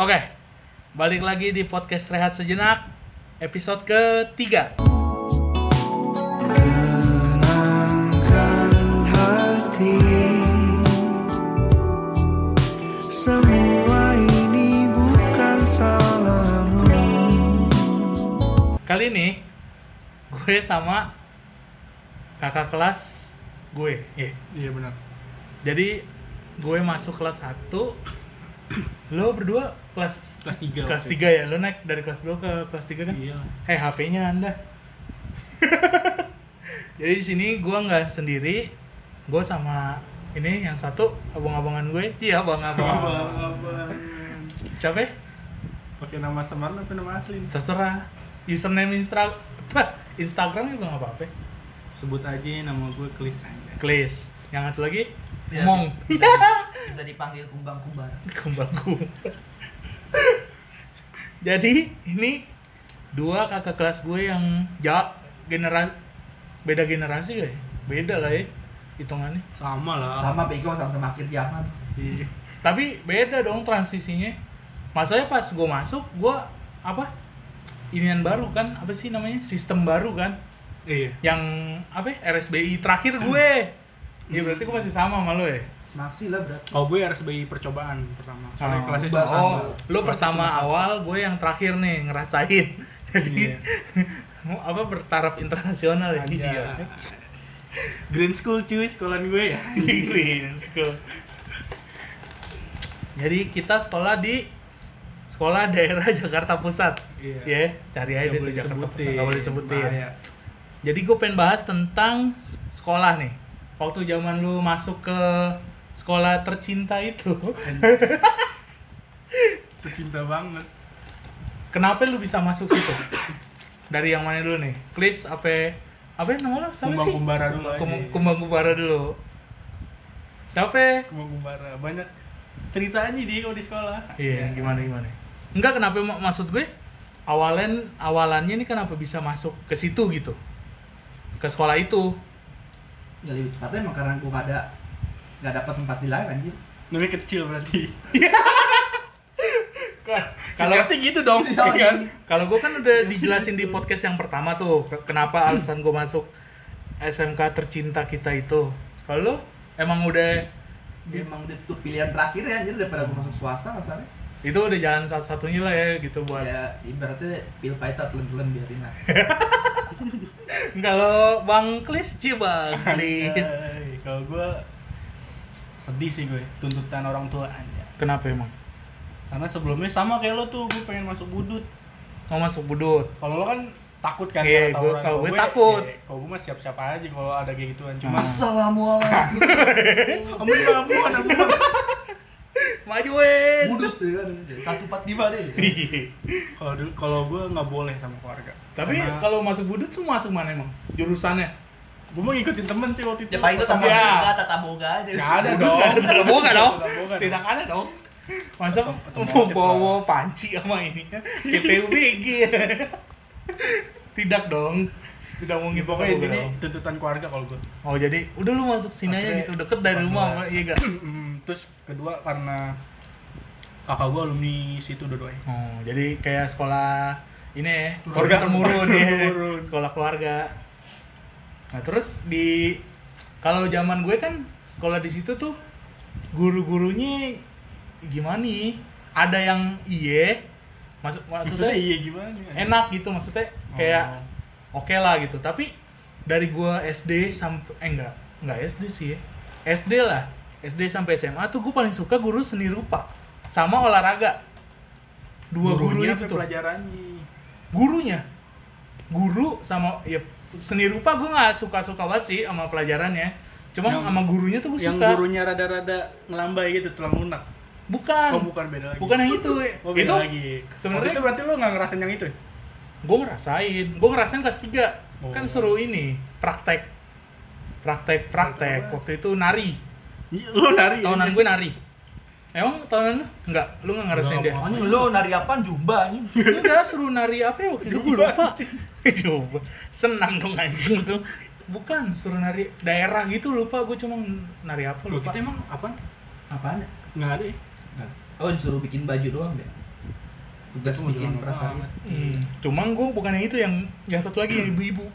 Oke, balik lagi di podcast Rehat Sejenak, episode ketiga. Tenangkan hati Semua ini bukan salahmu Kali ini, gue sama kakak kelas gue. Iya. Iya benar. Jadi, gue masuk kelas 1, lo berdua kelas Kelas 3. kelas 3 ya? Lo naik dari kelas 2 ke kelas 3 kan? Iya. Eh, HP-nya Anda. Jadi di sini gua nggak sendiri, gue sama ini yang satu abang-abangan gue, iya abang-abang. Siapa? ya? Pakai nama samaran apa nama asli? Terserah. Username Instra Instagram juga nggak apa-apa. Sebut aja nama gue Klis aja. Klis. Yang satu lagi Biar Mong. Bisa, bisa dipanggil kumbang kumbar. Kumbang Jadi ini dua kakak kelas gue yang ja generasi beda generasi ya? Beda lah ya hitungannya. Sama lah. Sama bego sama-sama akhir zaman. Iya. Tapi beda dong transisinya. Masalahnya pas gue masuk, gue apa? Inian baru kan? Apa sih namanya? Sistem baru kan? Iya. Yang apa? ya? RSBI terakhir gue. Iya berarti gue masih sama sama lo ya? Masih lah berarti. Oh gue RSBI percobaan pertama. Soalnya Oh, kelasnya cuma Oh, lo Kelas pertama cuma satu. awal, gue yang terakhir nih ngerasain. Jadi Iya. apa bertaraf internasional ya? Iya. Iya. Green School cuy, sekolahan gue ya. Inggris. cool. Jadi kita sekolah di sekolah daerah Jakarta Pusat. Iya. Ya, cari aja Nggak deh tuh boleh Jakarta. Pusat. Gak boleh disebutin. Bahaya. Jadi gue pengen bahas tentang sekolah nih. Waktu zaman lu masuk ke sekolah tercinta itu, Pecinta banget. kenapa lu bisa masuk situ? Dari yang mana dulu nih? Klis apa apa nama lu? Siapa Kumbang sih? Kumbara dulu aja. Kum- Kumbang Kumbara dulu. Siapa? Kumbang Kumbara. Banyak ceritanya dia kalau di sekolah. Iya, gimana gimana? Enggak kenapa mak- maksud gue awalan awalannya ini kenapa bisa masuk ke situ gitu? Ke sekolah itu. Jadi katanya emang karena gua gak ada gak dapat tempat di lain anjir. Namanya kecil berarti. Kalau gitu dong, Iya, ya kan? kalau gue kan udah dijelasin di podcast yang pertama tuh ke- kenapa alasan gue masuk SMK tercinta kita itu. Kalau emang udah Dia emang itu pilihan terakhir ya anjir daripada gua masuk swasta kasarnya. itu udah jalan satu-satunya lah ya gitu buat. Ya ibaratnya pil pahit telan-telan biarin lah. Kalau Bang Klis sih Bang Klis. Kalau gue sedih sih gue tuntutan orang tua aja. Kenapa emang? Karena sebelumnya sama kayak lo tuh, gue pengen masuk budut. Mau masuk budut. Kalau lo kan takut kan Iya, kalau gue- kalau gue takut. iya, Kalau gue mah siap-siap aja kalau ada kayak gituan. Cuma Assalamualaikum. kamu juga amuan, amuan. Majuin. Budut tuh kan. Satu empat lima deh. Kalau dulu- kalau gue nggak boleh sama keluarga. Tapi Karena kalau masuk budut tuh masuk mana emang? Jurusannya? gue mau ngikutin temen sih waktu itu. Ya paling itu tata Ya. boga, tata boga aja. Nggak ada dong. ada tata boga dong. Tidak ada dong. Masa mau bawa panci sama ini PPUBG Tidak dong. Tidak mungkin Pokoknya tata boga ini dong. tuntutan keluarga kalau gue. Oh jadi udah lu masuk sini aja gitu deket dari rumah apa iya gak? Terus kedua karena kakak gue alumni situ dua-duanya. Oh jadi kayak sekolah ini ya keluarga temurun ya temurun. sekolah keluarga. Nah terus di kalau zaman gue kan sekolah di situ tuh guru-gurunya gimana nih? Ada yang iye, masuk maksudnya Maksudnya iya gimana? enak gitu maksudnya kayak Oh. oke lah gitu tapi dari gua SD sampai eh enggak enggak SD sih ya SD lah SD sampai SMA tuh gua paling suka guru seni rupa sama olahraga dua guru Gurunya itu apa tuh pelajarannya. Gurunya guru sama ya seni rupa gua nggak suka suka banget sih sama pelajarannya cuma Yang- sama gurunya tuh Yang suka gurunya rada-rada ngelambai gitu, tulang lunak. bukan Oh, bukan beda lagi. bukan yang itu Oh, beda itu lagi. sebenarnya- itu berarti lo nggak ngerasain yang itu? gue ngerasain gue ngerasain kelas 3 Oh. kan suruh ini praktek praktek praktek waktu itu nari Lo nari. tahunan gue nari emang tahunan lu enggak lu nggak ngerasain dia Anjing lu nari apaan jumba anjing. enggak suruh nari apa ya waktu itu gue Jumba, lupa coba senam dong anjing tuh bukan suruh nari daerah gitu lupa gue cuma nari apa Lo lupa kita emang apa? Apaan? Nggak ada ya? Oh disuruh bikin baju doang deh. tugas Itu mah bikin prakarya banget. Hmm. Cuma gue bukan yang itu yang yang satu lagi yang ibu-ibu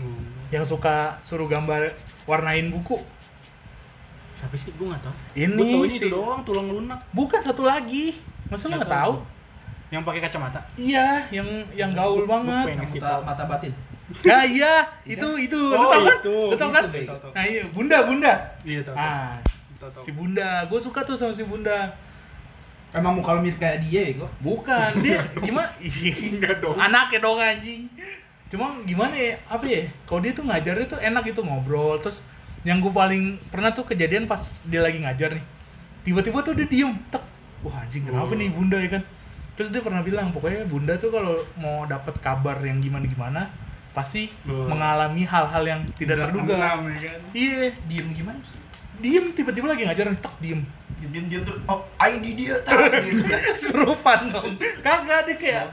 Hmm. yang suka suruh gambar warnain buku. Siapa sih? Gue nggak tahu. Ini Gua taunya sih. itu doang tulang lunak. Bukan satu lagi. Masa lu Nggak nggak tahu? Yang pakai kacamata. Iya, yang yang gaul banget. yang mata, batin Nah iya, itu itu lu Oh, tau kan? itu. Lu tau kan? Itu. Nah iya, bunda bunda. Iya tahu. tahu. Ah, Tahu, tahu. si bunda, gue suka tuh sama si bunda. emang muka lu mirip kayak dia ya gua Bukan dia gimana? Enggak dong. Anaknya dong anjing. Cuma gimana ya? Apa ya? Kalau dia tuh ngajarnya tuh enak gitu ngobrol. Terus yang gue paling pernah tuh kejadian pas dia lagi ngajar nih. Tiba-tiba tuh dia diem, tek. Wah anjing kenapa Oh. nih bunda ya kan? Terus dia pernah bilang pokoknya bunda tuh kalau mau dapat kabar yang gimana-gimana pasti Oh. mengalami hal-hal yang tidak Udah terduga. enam, ya kan? Iya, diem gimana sih diem tiba-tiba lagi ngajar tek diem. diem diem diem tuh oh ID dia tak gitu Serufan dong. Kagak dia kayak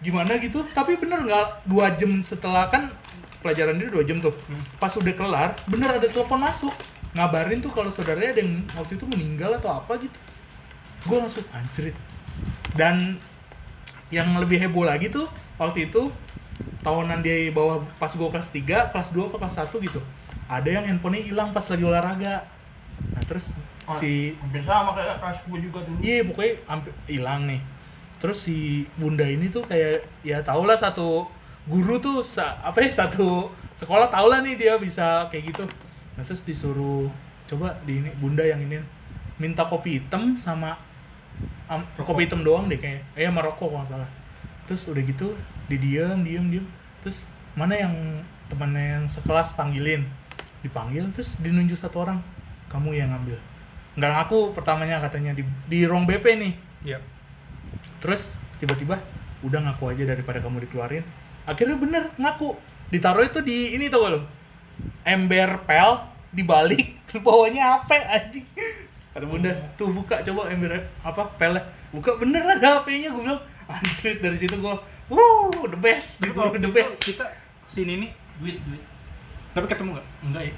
gimana gitu. Tapi bener nggak dua jam setelah kan pelajaran dia dua jam tuh. Hmm. Pas udah kelar, bener ada telepon masuk ngabarin tuh kalau saudaranya ada yang waktu itu meninggal atau apa gitu. Gue langsung anjrit. Dan yang lebih heboh lagi tuh waktu itu tahunan dia bawa pas gue kelas 3, kelas 2 apa kelas 1 gitu. Ada yang handphonenya hilang pas lagi olahraga. Nah, terus Oh, si hampir sama kayak kelas gua juga dulu Iya pokoknya hampir hilang nih. Terus si bunda ini tuh kayak ya tau lah satu guru tuh sa- apa ya satu sekolah tau lah nih dia bisa kayak gitu. Nah terus disuruh coba di ini bunda yang ini minta kopi hitam sama am- kopi hitam doang deh kayaknya. Eh sama rokok kalau salah. Terus udah gitu di diem diem diem. Terus mana yang temannya yang sekelas panggilin dipanggil terus dinunjuk satu orang kamu yang ngambil nggak ngaku pertamanya katanya di di ruang BP nih Iya. terus tiba-tiba udah ngaku aja daripada kamu dikeluarin akhirnya bener ngaku. Ditaruh itu di ini tau gak lo ember pel dibalik bawahnya apa anjing. Kata bunda tuh buka coba ember apa pelnya. Buka bener ada HP-nya gue bilang. Anjir dari situ gue wow the best kalau the best. kita sini nih, duit duit. Tapi ketemu nggak? Enggak ya.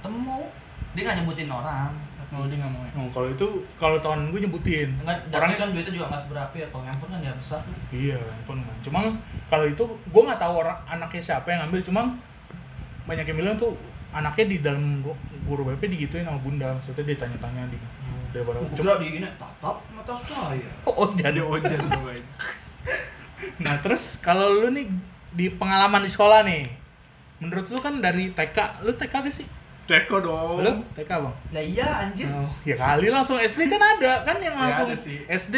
temu. Dia nggak nyebutin orang Oh, dia nggak mau ya. Oh, kalau itu kalau tahun gue nyebutin Enggak, orang kan duitnya juga nggak seberapa ya kalau handphone kan ya besar Iya, handphone kan. Cuma kalau itu gue nggak tahu orang anaknya siapa yang ngambil, cuma banyak yang bilang tuh anaknya di dalam gu- guru BP digituin sama bunda, maksudnya ditanya-tanya di daripada Gue cuma di gini tatap mata saya oh jadi ojan tuh. Nah terus kalau lu nih di pengalaman di sekolah nih, menurut lu kan dari TK, lu TK gak sih? Teko dong. Lu? TK bang? lah iya anjir. Oh, ya kali langsung SD kan ada kan yang Ya, langsung ada sih. SD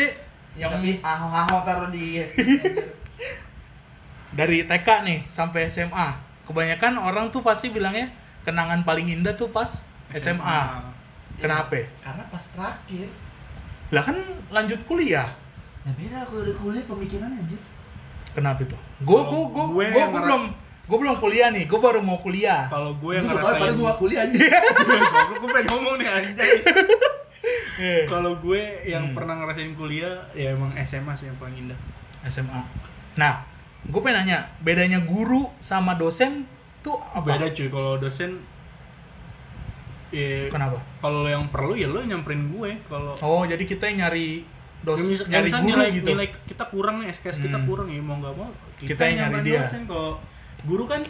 yang tapi ahong-ahong taruh di SD dari TK nih sampai SMA kebanyakan orang tuh pasti bilangnya kenangan paling indah tuh pas SMA, kenapa? Karena pas terakhir. Lah kan lanjut kuliah. Nah beda kalau di kuliah pemikirannya anjir. Kenapa tuh gue gue gue gue belum gue belum kuliah nih gue baru mau kuliah Kalau gue yang gue tau padahal ngerasain gue kuliah anjir gue pengen ngomong nih anjay. Eh, Kalau gue yang Hmm. pernah ngerasain kuliah ya emang SMA sih yang paling indah. SMA nah gue pengen nanya bedanya guru sama dosen tuh apa Beda cuy kalau dosen ya kenapa kalau yang perlu ya lo nyamperin gue kalau oh jadi kita yang nyari dos Ya, nyari misalnya guru nilai, gitu nilai kita kurang nih SKS kita Hmm. kurang ya mau nggak mau Kita yang nyari dia. dosen. kalau guru kan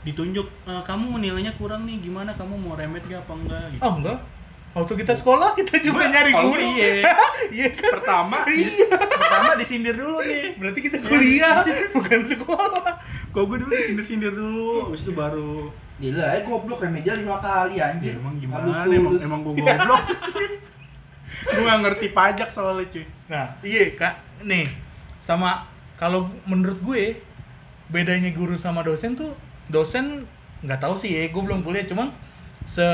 ditunjuk "Eh, kamu nilainya kurang nih gimana? Kamu mau remet gak apa enggak? Gitu. Oh enggak. Waktu kita sekolah kita juga nyari guru. iya. iya kan? Pertama iya. pertama disindir dulu nih. Berarti kita Iya, kuliah bukan sekolah. Kok gue dulu disindir-sindir dulu habis itu baru Gila, eh goblok remedial lima kali anjir. ya emang gimana? Emang, tulus. emang gue goblok. Gue gak ngerti pajak soalnya cuy. Nah, iya kak, nih sama kalau menurut gue bedanya guru sama dosen tuh dosen nggak tahu sih ya, gue belum kuliah, cuma se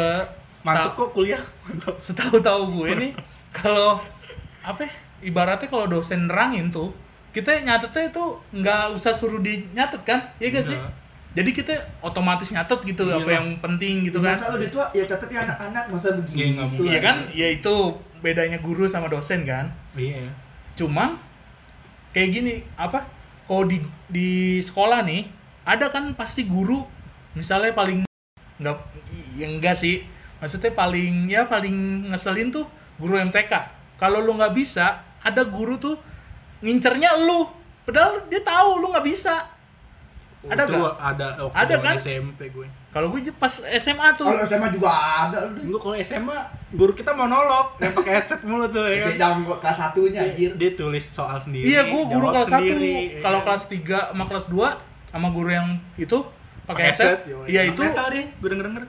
mantap ta- kok kuliah mantap setahu-tahu gue nih kalau apa ya, ibaratnya kalau dosen nerangin tuh kita nyatetnya itu nggak usah suruh dinyatet kan, ya gak sih? Jadi kita otomatis nyatet gitu Iya apa lah. yang penting gitu kan? Masa udah tua ya catatnya anak-anak masa nggak mungkin. Iya kan? Ya itu bedanya guru sama dosen kan? iya Cuma kayak gini, apa? Kalau di di sekolah nih, ada kan pasti guru misalnya paling nggak ya enggak sih. Maksudnya paling ya paling ngeselin tuh guru MTK. Kalau lu nggak bisa, ada guru tuh ngincernya lu padahal dia tahu lu nggak bisa Ada nggak? Ada waktu Ada kan? SMP gue. Kalau gue pas SMA tuh Kalau SMA juga ada lu. Enggak kalau SMA guru kita monolog, yang pakai headset mulu tuh ya kan. Dia jam gua kelas satunya Dia, anjir. dia tulis soal sendiri. iya gue guru kelas satu sendiri, ya kalau kan. kelas 3 sama kelas 2 sama guru yang itu pakai headset iya itu metal deh, gue denger denger.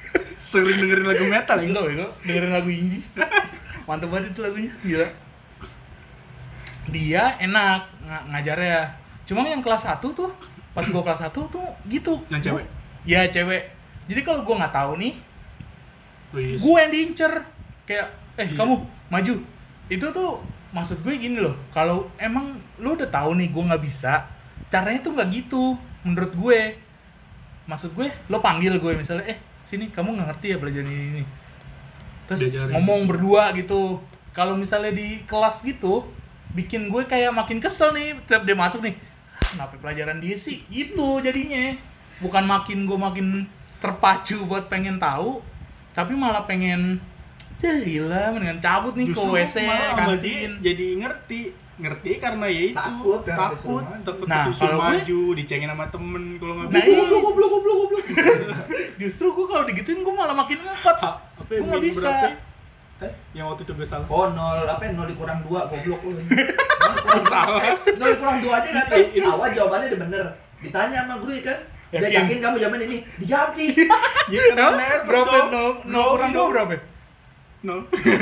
Sering dengerin lagu metal ya. enggak dengerin lagu Inji mantep banget itu lagunya gila dia enak ng ngajarnya cuma yang kelas 1 tuh pas gua kelas 1 tuh gitu Yang cewek? Ya cewek. Jadi kalau gua nggak tahu nih Wis. gue yang diincer. Kayak eh Iya. kamu maju. Itu tuh maksud gue gini loh. Kalau emang lu udah tahu nih gue nggak bisa caranya tuh nggak gitu menurut gue. Maksud gue lo panggil gue misalnya eh sini kamu nggak ngerti ya belajar ini ini. Terus Diajarin. ngomong berdua gitu. Kalau misalnya di kelas gitu bikin gue kayak makin kesel nih. Tiap dia masuk nih "Ah, kenapa pelajaran dia sih? Gitu jadinya bukan makin gue makin terpacu buat pengen tahu tapi malah pengen ya gila mendingan cabut nih ke Justru WC sama dia kantin jadi ngerti ngerti karena ya itu Takut kan, takut takut Nah, kalau gue- maju dicengin sama temen kalau nggak Nah, bisa iya. Goblok goblok goblok goblok. justru gue kalau digituin gue malah makin empat apa gue nggak bisa ya? Eh? yang waktu itu gue salah Oh nol apa ya? nol dikurang dua goblok lu. Nol kurang Salah. Nol kurang dua aja nggak tahu. Awal jawabannya udah bener. Ditanya sama guru ya kan. Dia Yakin? kamu jawaban ini. Dijawab nih. ya nervous berapa no no kurang dua berapa nol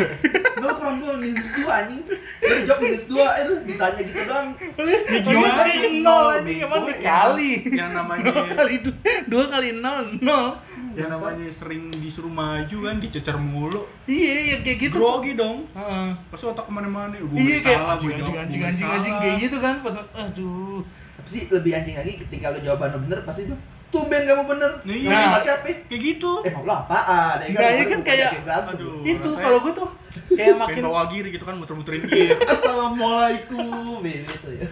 Nol kurang dua minus dua anjing. Dia dijawab minus dua. Eh lu ditanya gitu doang. Boleh, Ya, dua gimana kali sih? nol anjing emang dikali yang namanya dua kali du- dua kali nol nol yang namanya sering disuruh maju kan dicecer mulu iya yang kayak gitu grogi dong Heeh. pasti otak ke mana-mana gue iya kayak salah, anjing gue anjing jawab, anjing anjing kayak gitu kan pas aduh sih lebih anjing lagi ketika lu jawaban bener pasti lu tumben kamu bener. Iya. Nah, masih apa? kayak gitu Eh mau lu apaan? Ya Nah, iya Baru kan kayak-. Aduh. itu kalau gue tuh kayak makin bawa gear gitu kan muter-muterin gear Assalamualaikum. Gitu ya.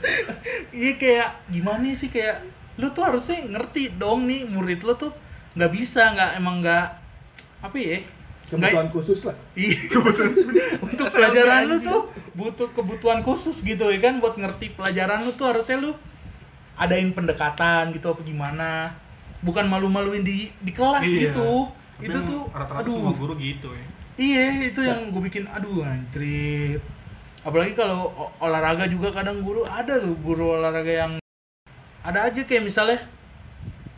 iya kayak gimana sih kayak lu tuh harusnya ngerti dong nih murid lu tuh nggak bisa nggak emang nggak apa ya Kebutuhan khusus lah. Iya, untuk pelajaran lu tuh butuh kebutuhan khusus gitu ya kan buat ngerti pelajaran lu tuh harusnya lu adain pendekatan gitu apa gimana. Bukan malu-maluin di di kelas Iya. gitu. Tapi itu tuh rata-rata aduh. semua guru gitu ya. Iya itu yang gue bikin aduh anjrit. Apalagi kalau olahraga juga kadang guru ada tuh guru olahraga yang ada aja kayak misalnya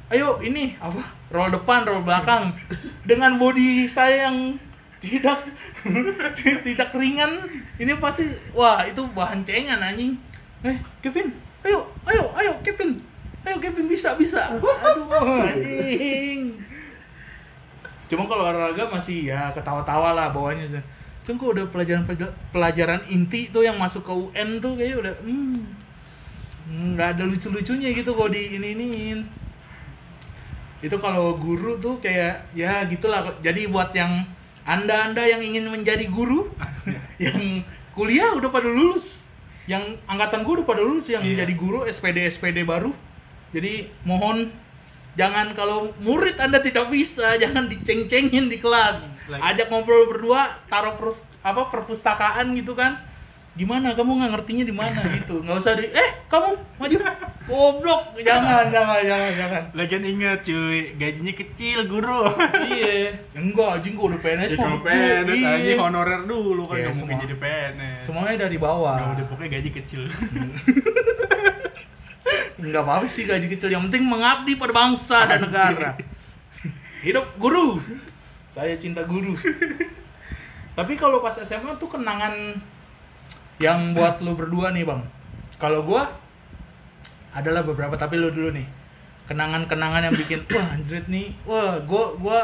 ayo ini apa roll depan roll belakang. Dengan body saya yang tidak tidak ringan ini pasti wah itu bahan cengan anjing. Eh Kevin ayo ayo ayo Kevin. Ayo Kevin bisa bisa. Aduh anjing. Cuma kalau olahraga masih ya ketawa-tawa lah bawahnya Cuma kok udah pelajaran pelajaran inti tuh yang masuk ke UN tuh kayaknya udah hmm nggak ada lucu-lucunya gitu kalau di ini iniin itu kalau guru tuh kayak ya gitulah. Jadi buat yang anda anda yang ingin menjadi guru yang kuliah udah pada lulus yang angkatan gue udah pada lulus yang Iya. jadi guru SPD SPD baru. Jadi mohon jangan kalau murid anda tidak bisa jangan diceng-cengin di kelas. Like- ajak ngobrol berdua taruh perus, apa perpustakaan gitu kan gimana kamu nggak ngertinya di mana? Gitu. Nggak usah di eh kamu maju. Goblok. Jangan jangan jangan jangan. Lagian ingat cuy. Gajinya kecil guru. Iya. Enggak anjing gua udah PNS ya kalau PNS aja honorer dulu kan nggak mungkin jadi PNS semuanya dari bawah. Nggak udah pokoknya gaji kecil. Enggak apa-apa sih gaji kecil, yang penting mengabdi pada bangsa dan negara. Hidup guru. Saya cinta guru. Tapi kalau pas SMA tuh kenangan yang buat lu berdua nih, Bang. Kalau gua adalah beberapa tapi lu dulu nih. Kenangan-kenangan yang bikin wah anjrit nih. Wah, gua gua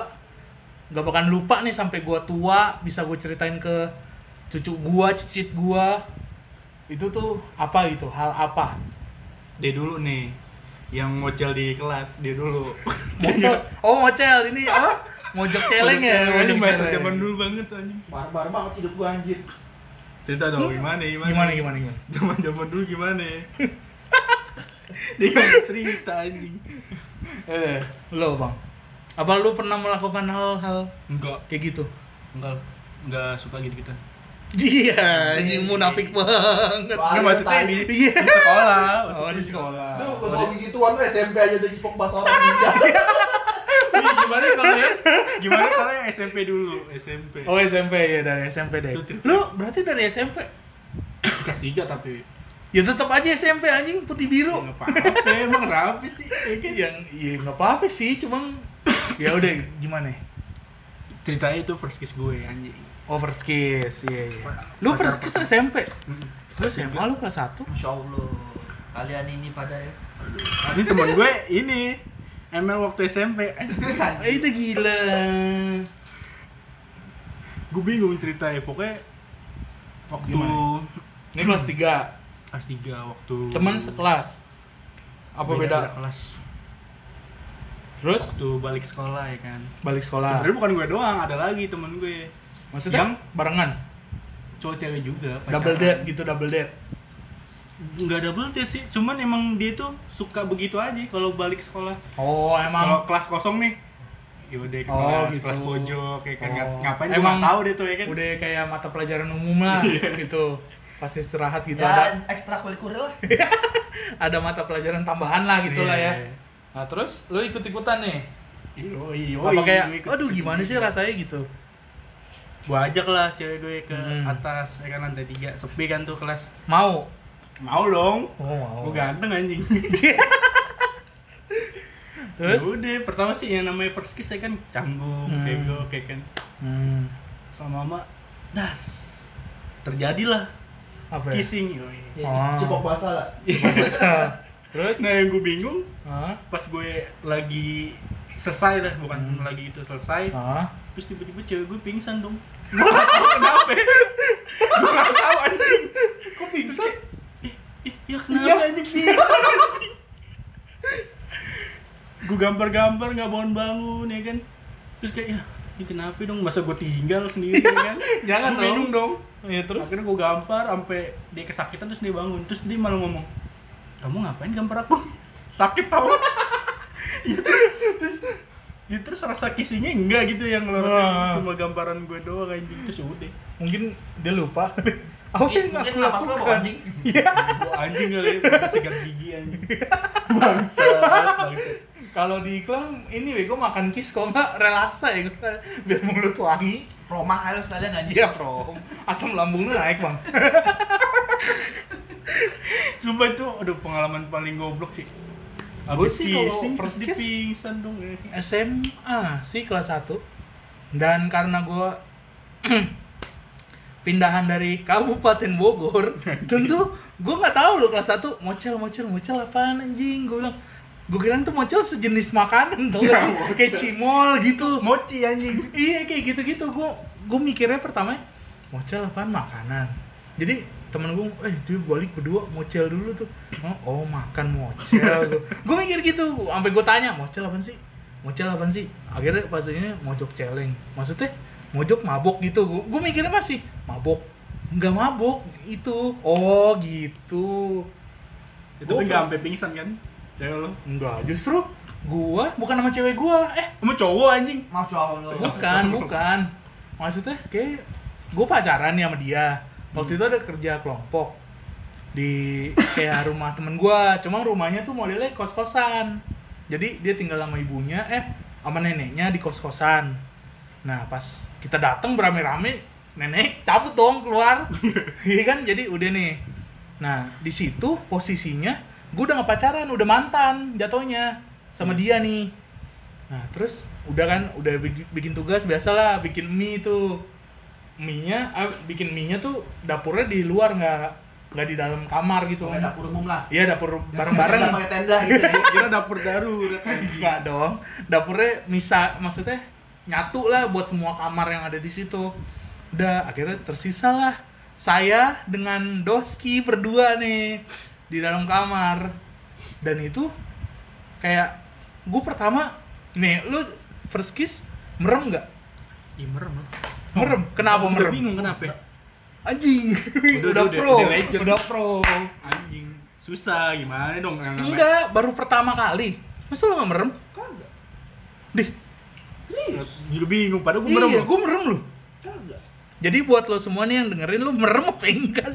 nggak bakalan lupa nih sampai gua tua bisa gua ceritain ke cucu gua, cicit gua. Itu tuh apa gitu? Hal apa? dia dulu nih yang mocel di kelas dia dulu Mocel. Oh, mocel ini apa? Mojok celeng ya. Mojok bahasa celeng. zaman dulu banget anjing Barbar banget hidup gua anjir. Cerita dong gimana gimana Gimana gimana gimana? zaman zaman dulu gimana dia nggak cerita anjing Eh, lo bang. Apa lu pernah melakukan hal-hal enggak kayak gitu? enggak enggak suka gitu kita Iya, anjing munafik banget. Wah, Nggak, maksudnya di, Iya. di sekolah. Oh, maksudnya. di sekolah. Lu kalau gituan lu SMP aja udah cipok bahasa orang. Gimana kalau ya? Gimana kalau yang SMP dulu? SMP. Oh, SMP ya dari SMP deh. Itu. Lu berarti dari SMP? kelas 3 tapi. Ya tetap aja SMP anjing putih biru. Ya, nggak apa-apa, emang kenapa sih? Ya kan? yang iya nggak apa-apa sih, cuman ya udah gimana? Ceritanya itu first kiss gue anjing. Oh, first kiss. Iya, iya. Lu first kiss SMP? Terus SMA lu kelas 1? Masya Allah. Kalian ini pada ya. Ini teman gue ini ML waktu SMP. Eh, itu gila. gue bingung ceritanya pokoknya waktu Gimana? Ini kelas 3. kelas 3 waktu Teman sekelas. Apa beda? kelas Terus waktu balik sekolah ya kan balik sekolah. sebenarnya bukan gue doang ada lagi temen gue Maksudnya Yang- barengan, cowok cewek juga double pacaran. date gitu, double date. Nggak double date sih cuman emang dia tuh suka begitu aja kalau balik sekolah Oh, kalau emang kelas kosong nih yaudah ke Oh, kelas gitu. kelas pojok kayak kan Oh. ngapain Emang tahu deh tuh ya kan udah kayak mata pelajaran umum lah gitu. Pas istirahat gitu ya, ada ekstrakurikuler lah. ada mata pelajaran tambahan lah gitu lah ya. Iya. Nah, terus lu ikut-ikutan nih. Iyo, iyo, Apa kayak ikut- aduh gimana sih rasanya gitu. gue ajak lah cewek gue ke Hmm. atas ya kan lantai tiga sepi kan tuh kelas Mau. Mau dong Oh, mau. gue ganteng anjing Terus Ya udah pertama sih yang namanya first kiss ya kan canggung Hmm. kayak gue kayak kan hmm, sama mama das terjadilah apa ya? kissing yoi. Ya, Oh. Cipok bahasa lah. Terus nah yang gue bingung Hah? pas gue lagi selesai dah bukan Hmm. lagi itu selesai Hah? terus tiba-tiba cewek gue pingsan dong gue gak tau kenapa gue gak tau anjing Kok pingsan? ih, ih, ya kenapa anjing pingsan anjing gue gambar-gambar gak bangun-bangun ya kan? Terus kayak ya ini kenapa dong masa gue tinggal sendiri ya kan? Jangan bingung dong. Ya terus? Akhirnya gue gampar sampai dia kesakitan terus dia bangun. Terus dia malah ngomong kamu ngapain gambar aku? Sakit tau. Ya, terus, terus, ya, terus rasa kissingnya enggak gitu yang lo rasain. Wah. cuma gambaran gue doang anjing. Terus udah. Mungkin dia lupa. Apa Mungkin yang aku napas lo lakukan? anjing. gue anjing kali ya sikat gigi anjing. Bangsat bangsat Kalau di iklan ini bego makan kiss kok nggak relaksa ya gua. biar mulut wangi. Promah ayo sekalian anjing. Iya, Bro. Asam lambung lu naik, Bang. sumpah itu aduh pengalaman paling goblok sih Abis sih kalau first kiss- dipingsan dong ya. SMA sih kelas 1 dan karena gue pindahan dari Kabupaten Bogor tentu gue nggak tahu loh kelas 1 mocel mocel mocel apaan anjing gue bilang gue kira tuh mocel sejenis makanan tuh Ya, kayak cimol gitu. Mochi anjing. Iya kayak gitu gitu gue gue mikirnya pertama mocel apaan? Makanan. Jadi temen gue eh dia balik berdua mocel dulu tuh. Oh, oh makan mocel gue mikir gitu. Sampai gue tanya mocel apaan sih? Mocel apaan sih? Akhirnya pas ini mojok celeng. Maksudnya mojok mabok gitu. Gue mikirnya masih mabok. Nggak mabok itu oh gitu. Itu nggak sampai pingsan kan cewek lo? Enggak justru gua bukan sama cewek gua. Eh kamu cowok anjing. Masya Allah. bukan bukan. Maksudnya kayak gue pacaran nih sama dia. Waktu itu ada kerja kelompok di kayak rumah temen gue cuma rumahnya tuh modelnya kos kosan jadi dia tinggal sama ibunya eh sama neneknya di kos kosan nah pas kita datang berame-rame nenek cabut dong keluar. Iya kan? Jadi udah nih. Nah di situ posisinya gue udah gak pacaran udah mantan jatuhnya sama dia nih Nah, terus udah kan udah bikin, bikin tugas biasalah bikin mie tuh. Mie-nya ah, bikin mie-nya tuh dapurnya di luar nggak nggak di dalam kamar gitu. Kayak dapur umum lah. Iya, dapur Nggak bareng-bareng. pakai tenda gitu. ya. kira dapur darurat anjing Enggak dong. Dapurnya misa maksudnya nyatu lah buat semua kamar yang ada di situ. Udah akhirnya tersisa lah saya dengan Doski berdua nih di dalam kamar. Dan itu kayak gue pertama nih lu first kiss merem nggak? Ih, merem lo. Merem. Kenapa Udah merem? bingung kenapa Anjing. Udah, Udah, udah, pro. udah legend. Udah pro. anjing susah gimana dong yang namanya Enggak, baru pertama kali. Masa lu nggak merem? Kagak. Dih, Serius. Juga bingung padahal gue merem iya, gue merem lu. Kagak. Jadi buat lo semua nih yang dengerin lo merem apa enggak?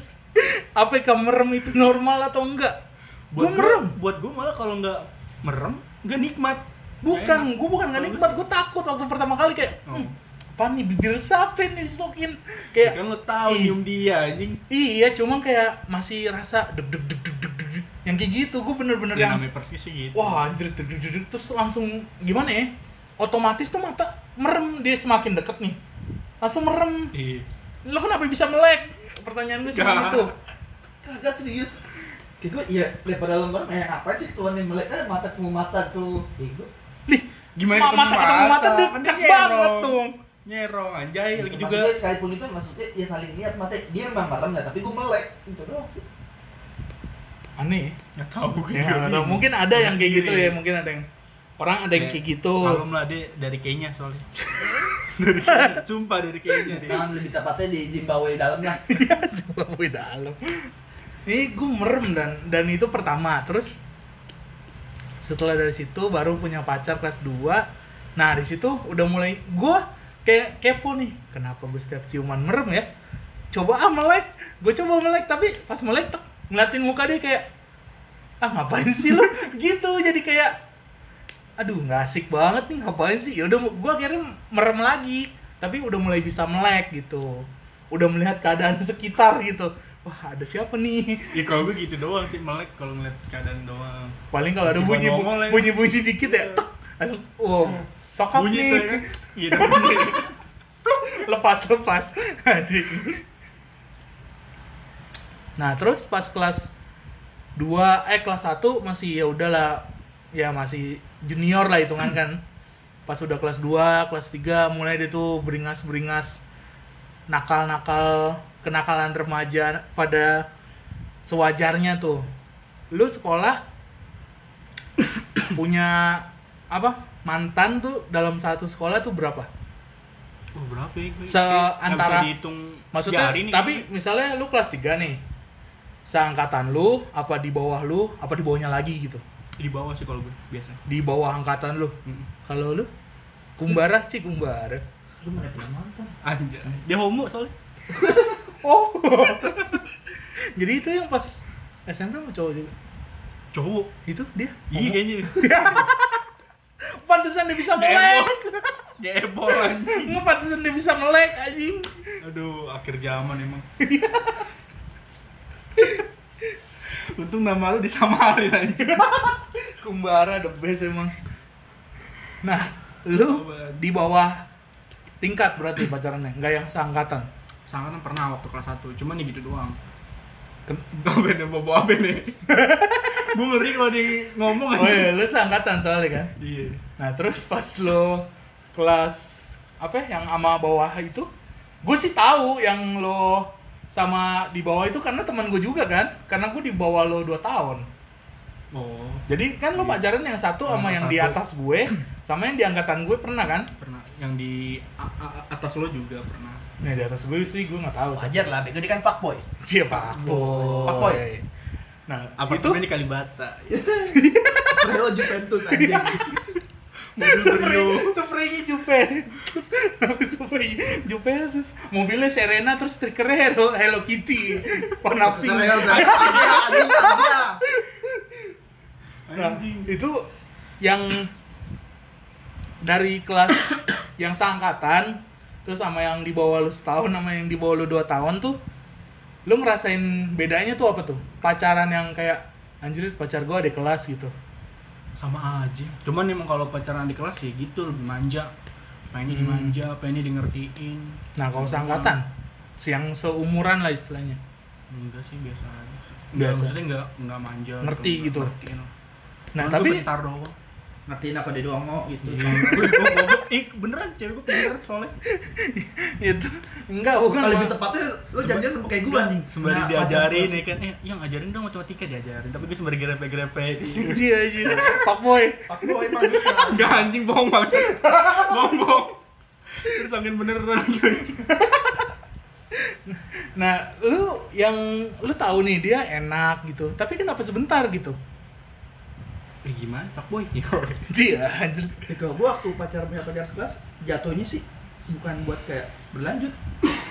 Apakah merem itu normal atau enggak? Gue merem. gua- buat gue malah kalau nggak merem nggak nikmat Bukan, Nggak gue bukan gak Kalau nikmat, gue takut waktu pertama kali kayak Oh. hmm, apa nih bibir siapa nih disokin Ya kayak kan lo tahu nyium dia anjing iya cuma kayak masih rasa deg deg deg deg deg deg yang kayak gitu gue bener-bener ya yang namanya persis sih gitu wah anjir deg deg deg deg. terus langsung gimana ya otomatis tuh mata merem dia semakin deket nih langsung merem Iya. lo kenapa bisa melek pertanyaan gue Gak. seperti itu Kagak serius. Kayak gue iya daripada lo merem kayak apa sih tuan yang melek kan mata ketemu mata tuh. Kayak gue Lih, Gimana Ma- mata ketemu mata Kan dekat banget nyerong. tuh nyerong anjay lagi juga Maksudnya sekalipun itu maksudnya ya saling lihat mata dia emang merem nggak tapi gue melek itu doang sih. aneh nggak tahu gue ya, tahu. bingung. mungkin ada yang kayak gitu Sendiri. ya mungkin ada yang orang ada yang Ya, kayak gitu Malum lah dia dari Kenya soalnya dari sumpah dari Kenya dia Kan lebih tepatnya di Zimbabwe dalam lah. Zimbabwe dalam. Ini gue merem dan dan itu pertama. Terus setelah dari situ baru punya pacar kelas 2. Nah, di situ udah mulai gue kayak kepo nih. Kenapa gue setiap ciuman merem ya? Coba ah melek. Gue coba melek tapi pas melek tek, ngeliatin muka dia kayak ah ngapain sih lo gitu jadi kayak aduh nggak asik banget nih ngapain sih? Ya udah gue akhirnya merem lagi. Tapi udah mulai bisa melek gitu. Udah melihat keadaan sekitar gitu. Wah ada siapa nih? Ya kalau gue gitu doang sih melek kalau ngeliat keadaan doang. Paling kalau ada bunyi ya. bunyi bunyi dikit ya tek. Langsung wow sokap bunyi nih. ya kan? Iya bunyi. Lepas lepas. Nah terus pas kelas 2 eh kelas 1 masih ya udahlah ya masih junior lah hitungan kan. Pas udah kelas 2 kelas 3 mulai dia tuh beringas-beringas nakal-nakal kenakalan remaja pada sewajarnya tuh. Lu sekolah punya apa mantan tuh dalam satu sekolah tuh berapa? Oh berapa ya? Se- antara- Maksudnya, nih. tapi misalnya lu kelas 3 nih. Seangkatan lu, apa di bawah lu, apa di bawahnya lagi gitu. Di bawah sih kalau gue biasa Di bawah angkatan lu. Mm. Kalau lu? Kumbara sih kumbara. Lu mana punya mantan? anjay dia homo soalnya Oh. Jadi itu yang pas SMP mau cowok juga. cowok Itu dia. iya kayaknya Pantesan dia bisa melek. jebol anjing Nggak pantesan dia bisa melek anjing. aduh akhir zaman emang untung nama lu disamarin anjing Kumbara the best emang. Nah, lu di bawah tingkat berarti pacarannya, nggak yang seangkatan. Sangkatan pernah waktu kelas 1, cuman ya gitu doang Apa nih, bobo apa nih? Gue ngeri kalau dia ngomong Oh iya, lu seangkatan soalnya kan. Iya Nah terus pas lo kelas apa ya, yang sama bawah itu, gue sih tahu yang lo sama di bawah itu karena teman gue juga kan, karena gue di bawah lo 2 tahun. Oh, Jadi kan lo Iya. pacaran yang satu sama Sama yang di satu. atas gue, sama yang di angkatan gue pernah kan? pernah Yang di a- a- atas lo juga pernah Nah di atas gue sih gue nggak tahu. Wajar lah, bego dia kan fuckboy. Siapa? Fuckboy. Nah itu Apartemen di Kalibata Prelo Juventus anjing. Spray, Brio spraynya Juventus. Spraynya Juventus mobilnya Serena terus stikernya Hello, Hello Kitty. Warna pink. nah, Anjing itu yang dari kelas yang seangkatan terus sama yang di bawah lu setahun sama yang di bawah lu dua tahun tuh lu ngerasain bedanya tuh apa tuh? Pacaran yang kayak anjir pacar gua di kelas gitu Sama aja Cuman emang kalau pacaran di kelas ya gitu, lebih manja Pengennya Hmm. dimanja, pengennya di ngertiin nah kalau seangkatan yang seumuran lah istilahnya Enggak sih, biasa aja Biasa. Enggak, maksudnya enggak, enggak manja Ngerti gitu. ngertiin. nah Cuman tapi bentar doang Ngertiin apa dia doang mau gitu. Iya, gue. Ih, beneran cewek gue pinter soalnya. itu enggak bukan Kalau lebih tepatnya lu janjian sama kayak gua anjing. Sembari Nah, diajarin ya kan, eh yang ajarin dong matematika diajarin, tapi gue sembari grepe-grepe. iya iya pak boy Fuckboy emang bisa. Enggak anjing bohong banget. bohong bohong. Terus angin beneran nah lu yang lu tahu nih dia enak gitu tapi kenapa sebentar gitu Eh gimana, Pak Boy? Iya, anjir. Ya, kalau gua waktu pacaran punya pacar kelas jatuhnya sih bukan buat kayak berlanjut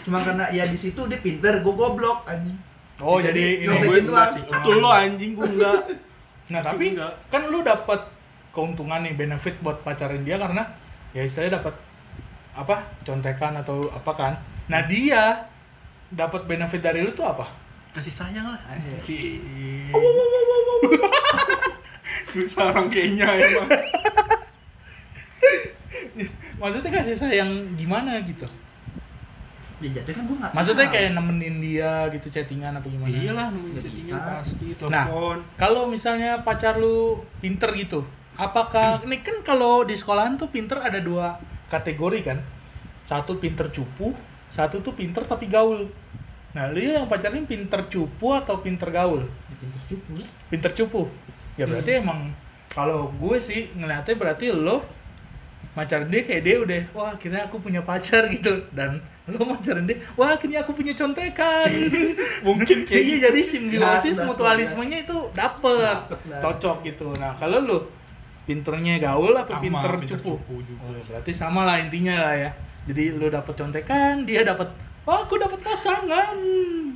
cuma karena ya di situ dia pinter gue goblok anjing Oh, jadi ini Gue doang. sih itu lo anjing gue enggak Nah, Masuk tapi enggak. kan lu dapat keuntungan nih benefit buat pacarin dia karena ya istilahnya dapat apa? contekan atau apa kan. Nah, dia dapat benefit dari lu tuh apa? kasih sayang lah Iya. anjing susah orang kayaknya emang Maksudnya kasih sayang gimana gitu? ya jatuh kan gue nggak Maksudnya tahu. kayak nemenin dia gitu chattingan apa gimana? iyalah Ya jadinya bisa. pasti Nah, telepon kalau misalnya pacar lu pinter gitu, apakah ini kan kalau di sekolahan tuh pinter ada dua kategori kan? Satu pinter cupu, satu tuh pinter tapi gaul. Nah, lu yang pacarin pinter cupu atau pinter gaul? Ya, pinter cupu Pinter cupu. Ya berarti emang kalau gue sih ngeliatnya berarti lo pacarin dia kayak dia udah wah akhirnya aku punya pacar gitu. Dan lo pacarin dia wah akhirnya aku punya contekan. Mungkin kayak iya jadi simbiosis Ya, mutualismenya itu dapet. Dapet lah. cocok gitu. Nah kalau lu pinternya gaul apa Sama, pinter, pinter cupu, cupu juga. Oh, berarti sama lah intinya lah ya. Jadi lu dapet contekan dia dapet wah aku dapet pasangan.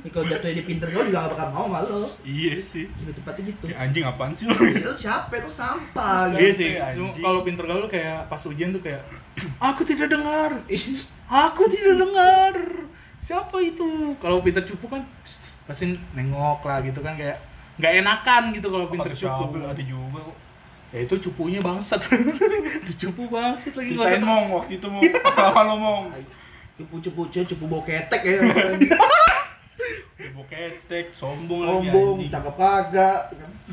Ini kalau jatuhnya di pinter gue juga gak bakal mau sama lo. Iya sih. Lebih tepatnya gitu. Kayak anjing apaan sih lo? Ya, Lu siapa? Kok sampah Iya gitu. sih, anjing. cuma kalau pinter gaul kayak pas ujian tuh kayak aku tidak dengar, aku tidak dengar, siapa itu? Kalau pinter cupu kan pasti nengok lah gitu kan kayak nggak enakan gitu kalau pinter cupu. ada juga kok. Ya itu cupunya bangsat, cupu bangsat lagi mong waktu itu mong. Apa lo mong Cupu-cupu cupu bau ketek ya Ibu ketek, sombong, Sombong, lagi anjing. cakep kagak